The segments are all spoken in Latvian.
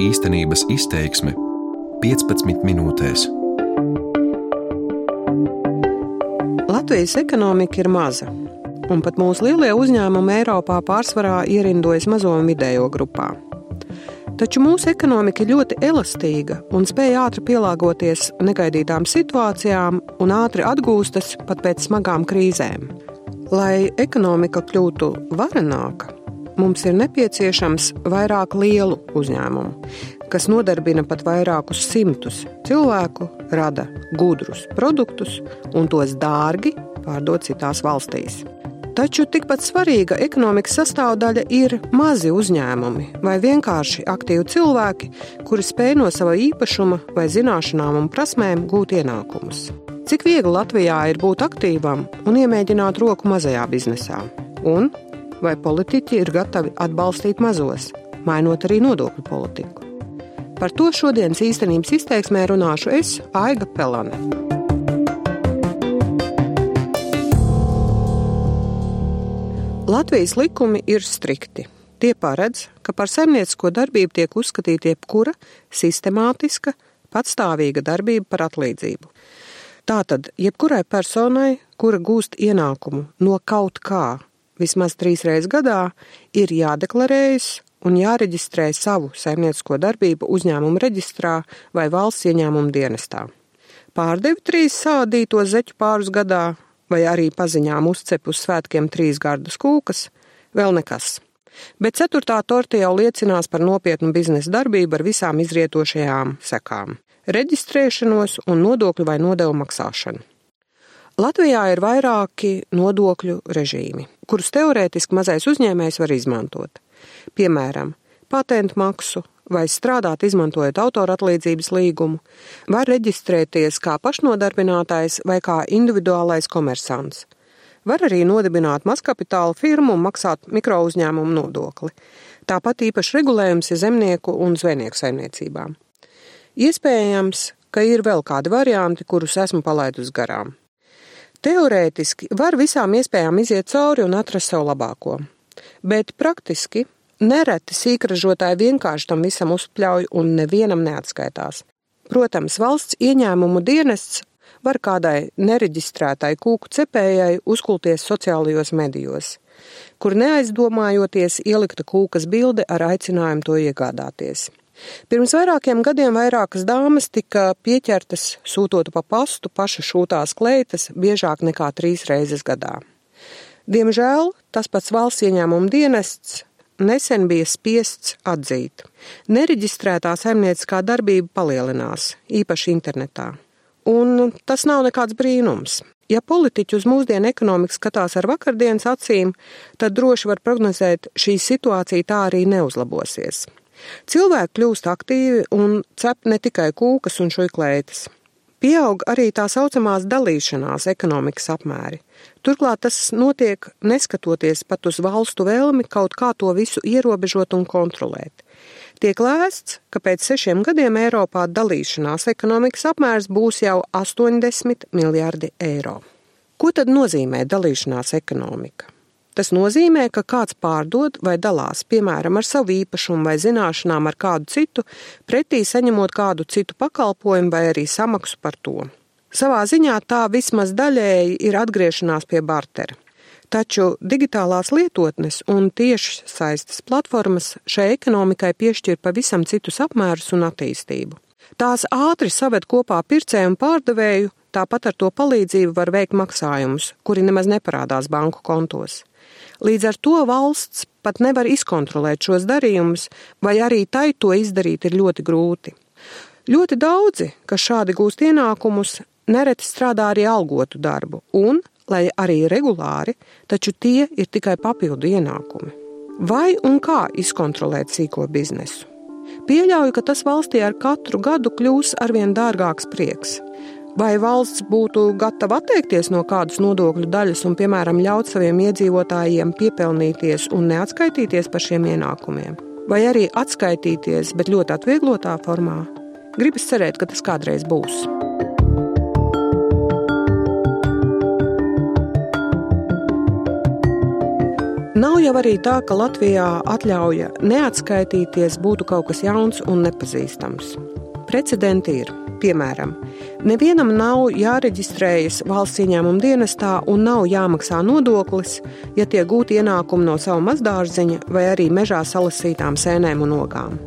Īstenības izteiksme 15 minūtēs. Latvijas ekonomika ir maza, un pat mūsu lielie uzņēmumi Eiropā pārsvarā ierindojas mazo un vidējo grupā. Taču mūsu ekonomika ir ļoti elastīga un spēj ātri pielāgoties negaidītām situācijām un ātri atgūstas pat pēc smagām krīzēm. Lai ekonomika kļūtu varenāka, mums ir nepieciešams vairāk lielu uzņēmumu, kas nodarbina pat vairākus simtus cilvēku, rada gudrus produktus un tos dārgi pārdod citās valstīs. Taču tikpat svarīga ekonomikas sastāvdaļa ir mazi uzņēmumi vai vienkārši aktīvi cilvēki, kuri spēj no sava īpašuma vai zināšanām un prasmēm gūt ienākumus. Cik viegli Latvijā ir būt aktīvam un iemēģināt roku mazajā biznesā? Un vai politiķi ir gatavi atbalstīt mazos, mainot arī nodokļu politiku. Par to šodienas īstenības izteiksmē runāšu es, Aiga Pelane. Latvijas likumi ir strikti. Tie paredz, ka par saimniecisko darbību tiek uzskatīta jebkura sistemātiska, patstāvīga darbība par atlīdzību. Tātad, jebkurai personai, kura gūst ienākumu no kaut kā, vismaz trīs reizes gadā ir jādeklarējas un jāreģistrē savu saimniecisko darbību uzņēmuma reģistrā vai valsts ieņēmuma dienestā. Pārdevi trīs sādītos zeķu pārus gadā, vai arī paziņām uzcep uz svētkiem trīs gardas kūkas, vēl nekas. Bet ceturtā torte jau liecinās par nopietnu biznesa darbību ar visām izrietošajām sekām - reģistrēšanos un nodokļu vai nodevu maksāšanu. Latvijā ir vairāki nodokļu režīmi, kurus teorētiski mazais uzņēmējs var izmantot. Piemēram, patentu maksu vai strādāt izmantojot autoratlīdzības līgumu, var reģistrēties kā pašnodarbinātājs vai kā individuālais komersants. Var arī nodibināt mazkapitāla firmu un maksāt mikrouzņēmumu nodokli. Tāpat īpaši regulējums ir zemnieku un zvejnieku saimniecībām. Iespējams, ka ir vēl kādi varianti, kurus esmu palaidus garām. Teorētiski var visām iespējām iziet cauri un atrast sev labāko, bet praktiski nereti sīkražotāji vienkārši tam visam uzpļauj un nevienam neatskaitās. Protams, valsts ieņēmumu dienests var kādai nereģistrētai kūku cepējai uzkulties sociālajos medijos, kur neaizdomājoties ielikta kūkas bilde ar aicinājumu to iegādāties. Pirms vairākiem gadiem vairākas dāmas tika pieķertas sūtot pa pastu paša šūtās kleitas biežāk nekā trīs reizes gadā. Diemžēl tas pats valsts ieņēmuma dienests nesen bija spiests atzīt. Nereģistrētā saimnieciskā darbība palielinās, īpaši internetā. Un tas nav nekāds brīnums. Ja politiķi uz mūsdienu ekonomiku skatās ar vakardienas acīm, tad droši var prognozēt, šī situācija tā arī neuzlabosies. Cilvēki kļūst aktīvi un cep ne tikai kūkas un šuiklētas. Pieaug arī tā saucamās dalīšanās ekonomikas apmēri. Turklāt tas notiek neskatoties pat uz valstu vēlmi kaut kā to visu ierobežot un kontrolēt. Tiek lēsts, ka pēc sešiem gadiem Eiropā dalīšanās ekonomikas apmērs būs jau 80 miljardi eiro. Ko tad nozīmē dalīšanās ekonomika? Tas nozīmē, ka kāds pārdod vai dalās, piemēram, ar savu īpašumu vai zināšanām ar kādu citu, pretī saņemot kādu citu pakalpojumu vai arī samaksu par to. Savā ziņā tā vismaz daļēji ir atgriešanās pie bartera. Taču digitālās lietotnes un tieši saistes platformas šai ekonomikai piešķir pavisam citus apmērus un attīstību. Tās ātri saved kopā pircēju un pārdevēju, tāpat ar to palīdzību var veikt maksājumus, kuri nemaz neparādās banku kontos. Līdz ar to valsts pat nevar izkontrolēt šos darījumus, vai arī tai to izdarīt ir ļoti grūti. Ļoti daudzi, kas šādi gūst ienākumus, nereti strādā arī algotu darbu, un, lai arī regulāri, taču tie ir tikai papildu ienākumi. Vai un kā izkontrolēt sīko biznesu? Pieļauju, ka tas valstī ar katru gadu kļūs arvien dārgāks prieks. Vai valsts būtu gatava atteikties no kādas nodokļu daļas un, piemēram, ļaut saviem iedzīvotājiem piepelnīties un neatskaitīties par šiem ienākumiem? Vai arī atskaitīties, bet ļoti atvieglotā formā? Gribas cerēt, ka tas kādreiz būs. Nav jau arī tā, ka Latvijā atļauja neatskaitīties būtu kaut kas jauns un nepazīstams. Precedenti ir. Piemēram, nevienam nav jāreģistrējas valsts ieņēmuma dienestā un nav jāmaksā nodoklis, ja tiek gūti ienākumi no sava mazdārziņa vai arī mežā salasītām sēnēm un ogām.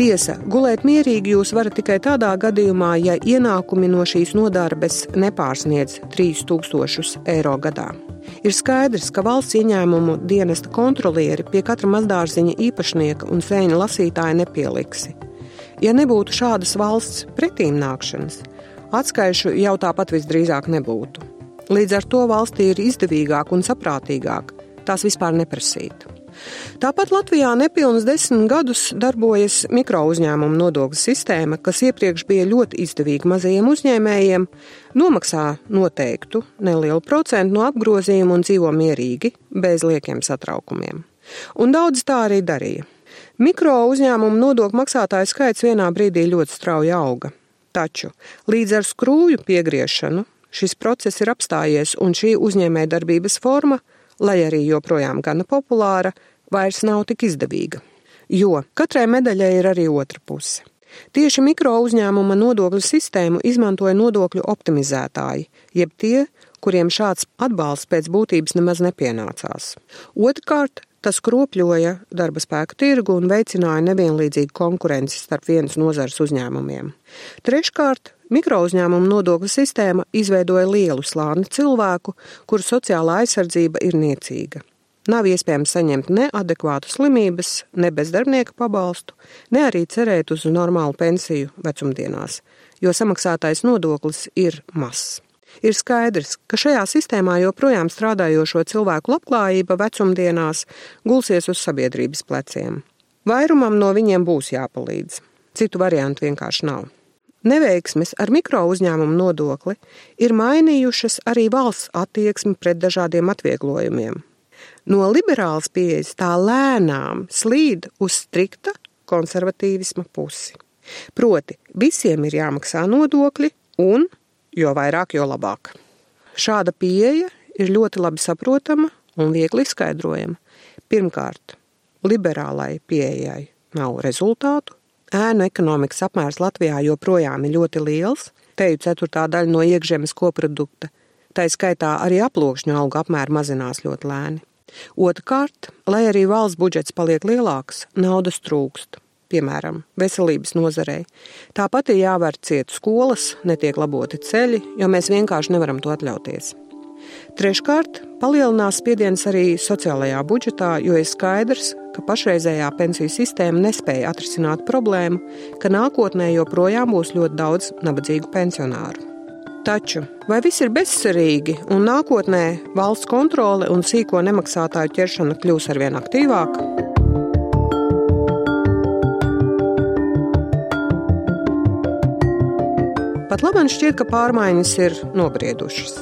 Tiesa, gulēt mierīgi jūs varat tikai tādā gadījumā, ja ienākumi no šīs nodarbes nepārsniedz 3000 eiro gadā. Ir skaidrs, ka valsts ieņēmumu dienesta kontrolieri pie katra mazdārziņa īpašnieka un sēņa lasītāja nepieliksi. Ja nebūtu šādas valsts pretīm nākšanas, atskaišu jau tāpat visdrīzāk nebūtu. Līdz ar to valstī ir izdevīgāk un saprātīgāk tās vispār neprasīt. Tāpat Latvijā nepilnus desmit gadus darbojas mikro uzņēmumu nodokļu sistēma, kas iepriekš bija ļoti izdevīga mazajiem uzņēmējiem, nomaksā noteiktu nelielu procentu no apgrozījuma un dzīvo mierīgi, bez liekiem satraukumiem. Un daudz tā arī darīja. Mikro uzņēmumu nodokļu maksātāju skaits vienā brīdī ļoti strauji auga. Taču līdz ar skrūju piegriešanu šis process ir apstājies, un šī uzņēmējdarbības forma, lai arī joprojām gana populāra, vairs nav tik izdevīga. Jo katrai medaļai ir arī otra puse. Tieši mikro uzņēmuma nodokļu sistēmu izmantoja nodokļu optimizētāji, jeb tie, kuriem šāds atbalsts pēc būtības nemaz nepienācās. Otrkārt, Tas kropļoja darba spēka tirgu un veicināja nevienlīdzīgu konkurenci starp vienas nozares uzņēmumiem. Treškārt, mikrouzņēmumu nodokļu sistēma izveidoja lielu slāni cilvēku, kuru sociālā aizsardzība ir niecīga. Nav iespējams saņemt ne adekvātu slimības, ne bezdarbnieka pabalstu, ne arī cerēt uz normālu pensiju vecumdienās, jo samaksātais nodoklis ir mazs. Ir skaidrs, ka šajā sistēmā joprojām strādājošo cilvēku labklājība vecumdienās gulsies uz sabiedrības pleciem. Vairumam no viņiem būs jāpalīdz. Citu variantu vienkārši nav. Neveiksmes ar mikro uzņēmumu nodokli ir mainījušas arī valsts attieksmi pret dažādiem atvieglojumiem. No liberālas pieejas tā lēnām slīd uz strikta konservatīvisma pusi. Proti, visiem ir jāmaksā nodokļi un jo vairāk, jo labāk. Šāda pieeja ir ļoti labi saprotama un viegli izskaidrojama. Pirmkārt, liberālai pieejai nav rezultātu. Ēnu ekonomikas apmērs Latvijā joprojām ir ļoti liels, teju ceturtā daļa no iekšzemes koprodukta, tā skaitā arī aploksņu auga apmēri mazinās ļoti lēni. Otrkārt, lai arī valsts budžets paliek lielāks, naudas trūkst piemēram, veselības nozarei. Tāpat ir jāvēr ciet skolas, netiek laboti ceļi, jo mēs vienkārši nevaram to atļauties. Treškārt, palielinās spiediens arī sociālajā budžetā, jo ir skaidrs, ka pašreizējā pensiju sistēma nespēja atrisināt problēmu, ka nākotnē joprojām būs ļoti daudz nabadzīgu pensionāru. Taču vai viss ir bezcerīgi un nākotnē valsts kontrole un sīko nemaksātāju ķeršana kļūs arvien aktīvāka? Pat labi šķiet, ka pārmaiņas ir nobriedušas.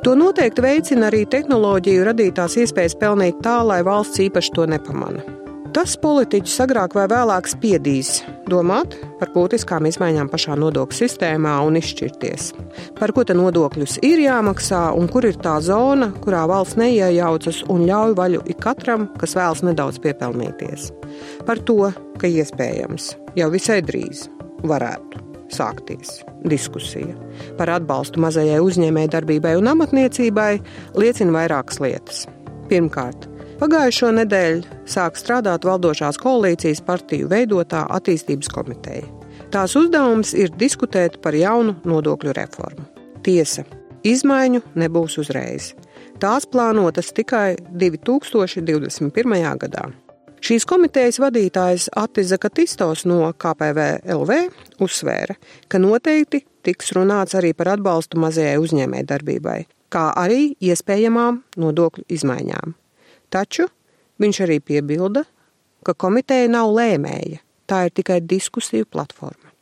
To noteikti veicina arī tehnoloģiju radītās iespējas pelnīt tā, lai valsts īpaši to nepamana. Tas politiķus agrāk vai vēlāk spiedīs domāt par būtiskām izmaiņām pašā nodokļu sistēmā un izšķirties. Par ko tad nodokļus ir jāmaksā un kur ir tā zona, kurā valsts neiejaucas un ļauj vaļu ikatram, kas vēlas nedaudz piepelnīties. Par to, ka iespējams jau visai drīz varētu sākties diskusija. Par atbalstu mazajai uzņēmējdarbībai un amatniecībai liecina vairākas lietas. Pirmkārt, pagājušo nedēļu sāk strādāt valdošās koalīcijas partiju veidotā attīstības komiteja. Tās uzdevums ir diskutēt par jaunu nodokļu reformu. Tiesa, izmaiņu nebūs uzreiz. Tās plānotas tikai 2021. gadā. Šīs komitejas vadītājs Attiza Katistos no KPVLV uzsvēra, ka noteikti tiks runāts arī par atbalstu mazajai uzņēmējdarbībai, kā arī iespējamām nodokļu izmaiņām. Taču viņš arī piebilda, ka komiteja nav lēmēja, tā ir tikai diskusiju platforma.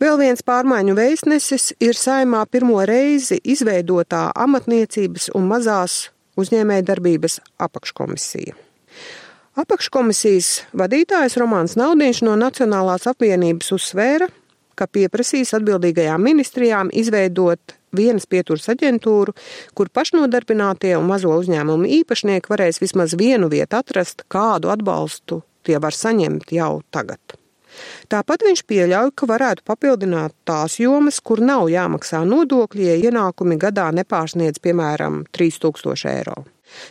Vēl viens pārmaiņu vēstnesis ir saimā pirmo reizi izveidotā amatniecības un mazās uzņēmējdarbības apakškomisija. Apakškomisijas vadītājs Romāns Naudiņš no Nacionālās apvienības uzsvēra, ka pieprasīs atbildīgajām ministrijām izveidot vienas pieturas aģentūru, kur pašnodarbinātie un mazo uzņēmumu īpašnieki varēs vismaz vienu vietu atrast, kādu atbalstu tie var saņemt jau tagad. Tāpat viņš pieļauj, ka varētu papildināt tās jomas, kur nav jāmaksā nodokļi, ja ienākumi gadā nepārsniedz piemēram 3000 eiro.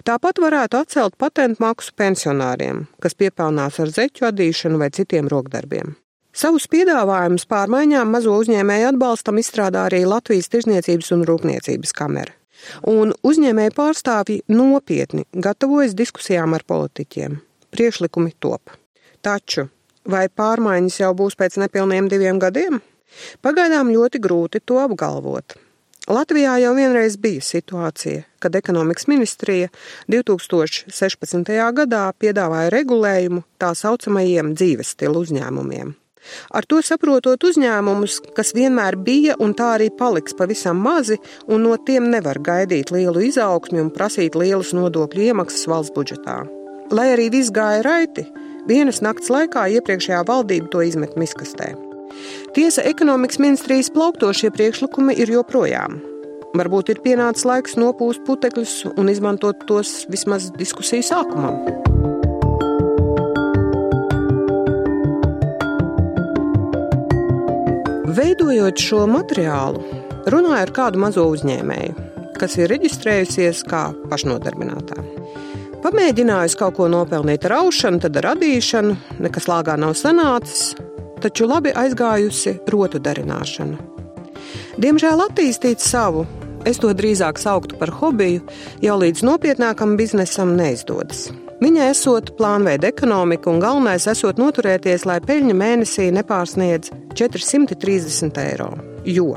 Tāpat varētu atcelt patentu maksu pensionāriem, kas piepelnās ar zeķu adīšanu vai citiem rokdarbiem. Savus piedāvājumus pārmaiņām mazo uzņēmēju atbalstam izstrādā arī Latvijas Tirzniecības un Rūpniecības kamera. Un uzņēmēju pārstāvji nopietni gatavojas diskusijām ar politiķiem. Priekšlikumi top. Taču vai pārmaiņas jau būs pēc nepilniem diviem gadiem? Pagaidām ļoti grūti to apgalvot. Latvijā jau vienreiz bija situācija, kad ekonomikas ministrija 2016. gadā piedāvāja regulējumu tā saucamajiem dzīves stilu uzņēmumiem. Ar to saprotot uzņēmumus, kas vienmēr bija un tā arī paliks pavisam mazi, un no tiem nevar gaidīt lielu izaugsmi un prasīt lielas nodokļu iemaksas valsts budžetā. Lai arī viss gāja raiti, vienas nakts laikā iepriekšējā valdība to izmet miskastē. Tiesa, ekonomikas ministrijas plauktošie priekšlikumi ir joprojām. Varbūt ir pienācis laiks nopūst putekļus un izmantot tos vismaz diskusiju sākumam. Veidojot šo materiālu, runāju ar kādu mazo uzņēmēju, kas ir reģistrējusies kā pašnodarbinātā. Pamēģinājusi kaut ko nopelnīt ar aušanu, tad ar radīšanu, nekas lāgā nav sanācis, taču labi aizgājusi rotu darināšana. Diemžēl attīstīt savu, es to drīzāk sauktu par hobiju, jau līdz nopietnākam biznesam neizdodas. Viņai esot plānveida ekonomika un galvenais esot noturēties, lai peļņa mēnesī nepārsniedz 430 eiro. Jo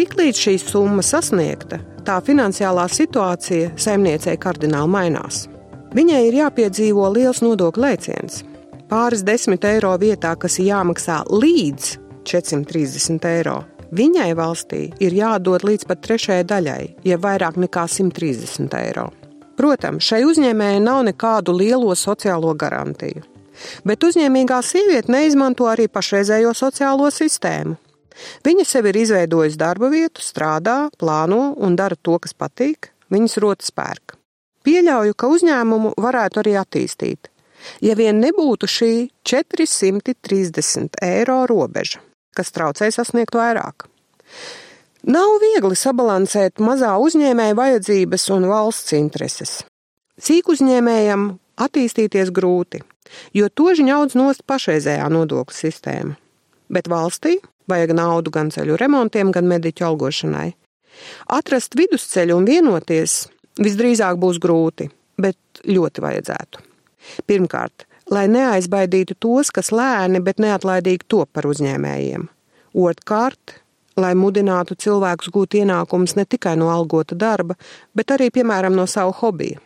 tiklīdz šī summa sasniegta, tā finansiālā situācija saimniecei kardināli mainās. Viņai ir jāpiedzīvo liels nodokļu lēciens pāris desmit eiro vietā, kas ir jāmaksā līdz 430 eiro. Viņai valstī ir jādod līdz pat trešajai daļai, ja vairāk nekā 130 eiro. Protams, šai uzņēmējai nav nekādu lielo sociālo garantiju, bet uzņēmīgā sieviete neizmanto arī pašreizējo sociālo sistēmu. Viņa sev ir izveidojusi darba vietu, strādā, plāno un dara to, kas patīk, viņas rotas pērk. Pieļauju, ka uzņēmumu varētu arī attīstīt, ja vien nebūtu šī 430 eiro robeža, kas traucēja sasniegt vairāk. Nav viegli sabalansēt mazā uzņēmēja vajadzības un valsts intereses. Cīk uzņēmējam attīstīties grūti, jo toži ņaudz nost pašreizējā nodokļu sistēma. Bet valstī vajag naudu gan ceļu remontiem, gan mediķu algošanai. Atrast vidusceļu un vienoties visdrīzāk būs grūti, bet ļoti vajadzētu. Pirmkārt, lai neaizbaidītu tos, kas lēni, bet neatlaidīgi top par uzņēmējiem. Otrkārt, lai mudinātu cilvēkus gūt ienākumus ne tikai no algota darba, bet arī, piemēram, no savu hobiju.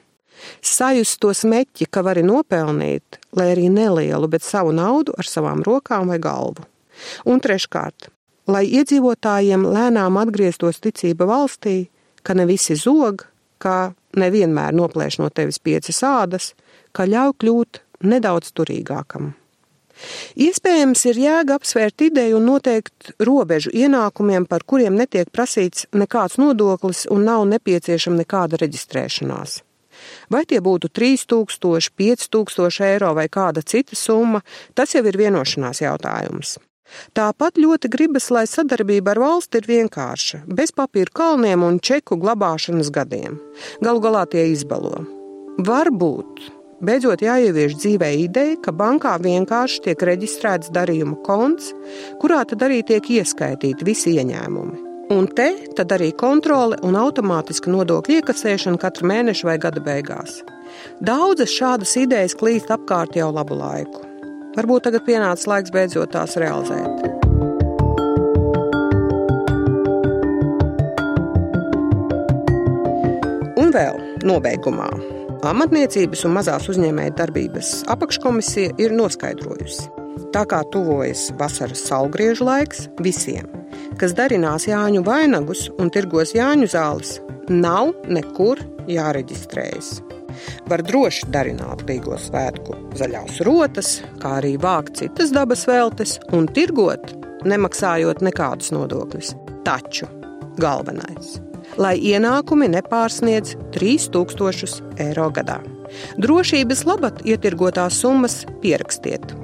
Sajust to smeķi, ka vari nopelnīt, lai arī nelielu, bet savu naudu ar savām rokām vai galvu. Un treškārt, lai iedzīvotājiem lēnām atgrieztos ticība valstī, ka ne visi zog, ka nevienmēr noplēš no tevis piecas ādas, ka ļauj kļūt nedaudz turīgākam. Iespējams, ir jēga apsvērt ideju un noteikt robežu ienākumiem, par kuriem netiek prasīts nekāds nodoklis un nav nepieciešama nekāda reģistrēšanās. Vai tie būtu 3000, 5000 eiro vai kāda cita summa, tas jau ir vienošanās jautājums. Tāpat ļoti gribas, lai sadarbība ar valsti ir vienkārša, bez papīra kalniem un čeku glabāšanas gadiem. Galu galā tie izbalo. Varbūt Beidzot jāievieš dzīvē ideja, ka bankā vienkārši tiek reģistrēts darījuma konts, kurā tad arī tiek ieskaitīti visi ieņēmumi. Un te tad arī kontrole un automātiska nodokļu iekasēšana katra mēneša vai gada beigās. Daudzas šādas idejas klīst apkārt jau labu laiku. Varbūt tagad pienācis laiks beidzot tās realizēt. Un vēl nobeigumā Amatniecības un mazās uzņēmēja darbības apakškomisija ir noskaidrojusi, tā kā tuvojas vasaras saulgriežu laiks visiem, kas darinās Jāņu vainagus un tirgos Jāņu zāles, nav nekur jāreģistrējas. Var droši darināt Līgo svētku zaļās rotas, kā arī vākt citas dabas veltes un tirgot, nemaksājot nekādus nodokļus. Taču galvenais lai ienākumi nepārsniedz 3000 eiro gadā. Drošības labad ietirgotās summas pierakstiet.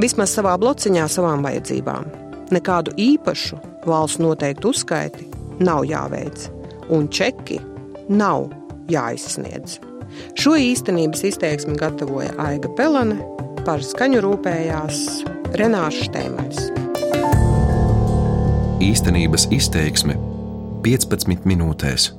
Vismaz savā blociņā savām vajadzībām. Nekādu īpašu valsts noteiktu uzskaiti nav jāveic, un čeki nav jāizsniedz. Šo īstenības izteiksmi gatavoja Aiga Pelane, par skaņu rūpējās Renāša Štēmans. Īstenības izteiksme 15 minūtēs.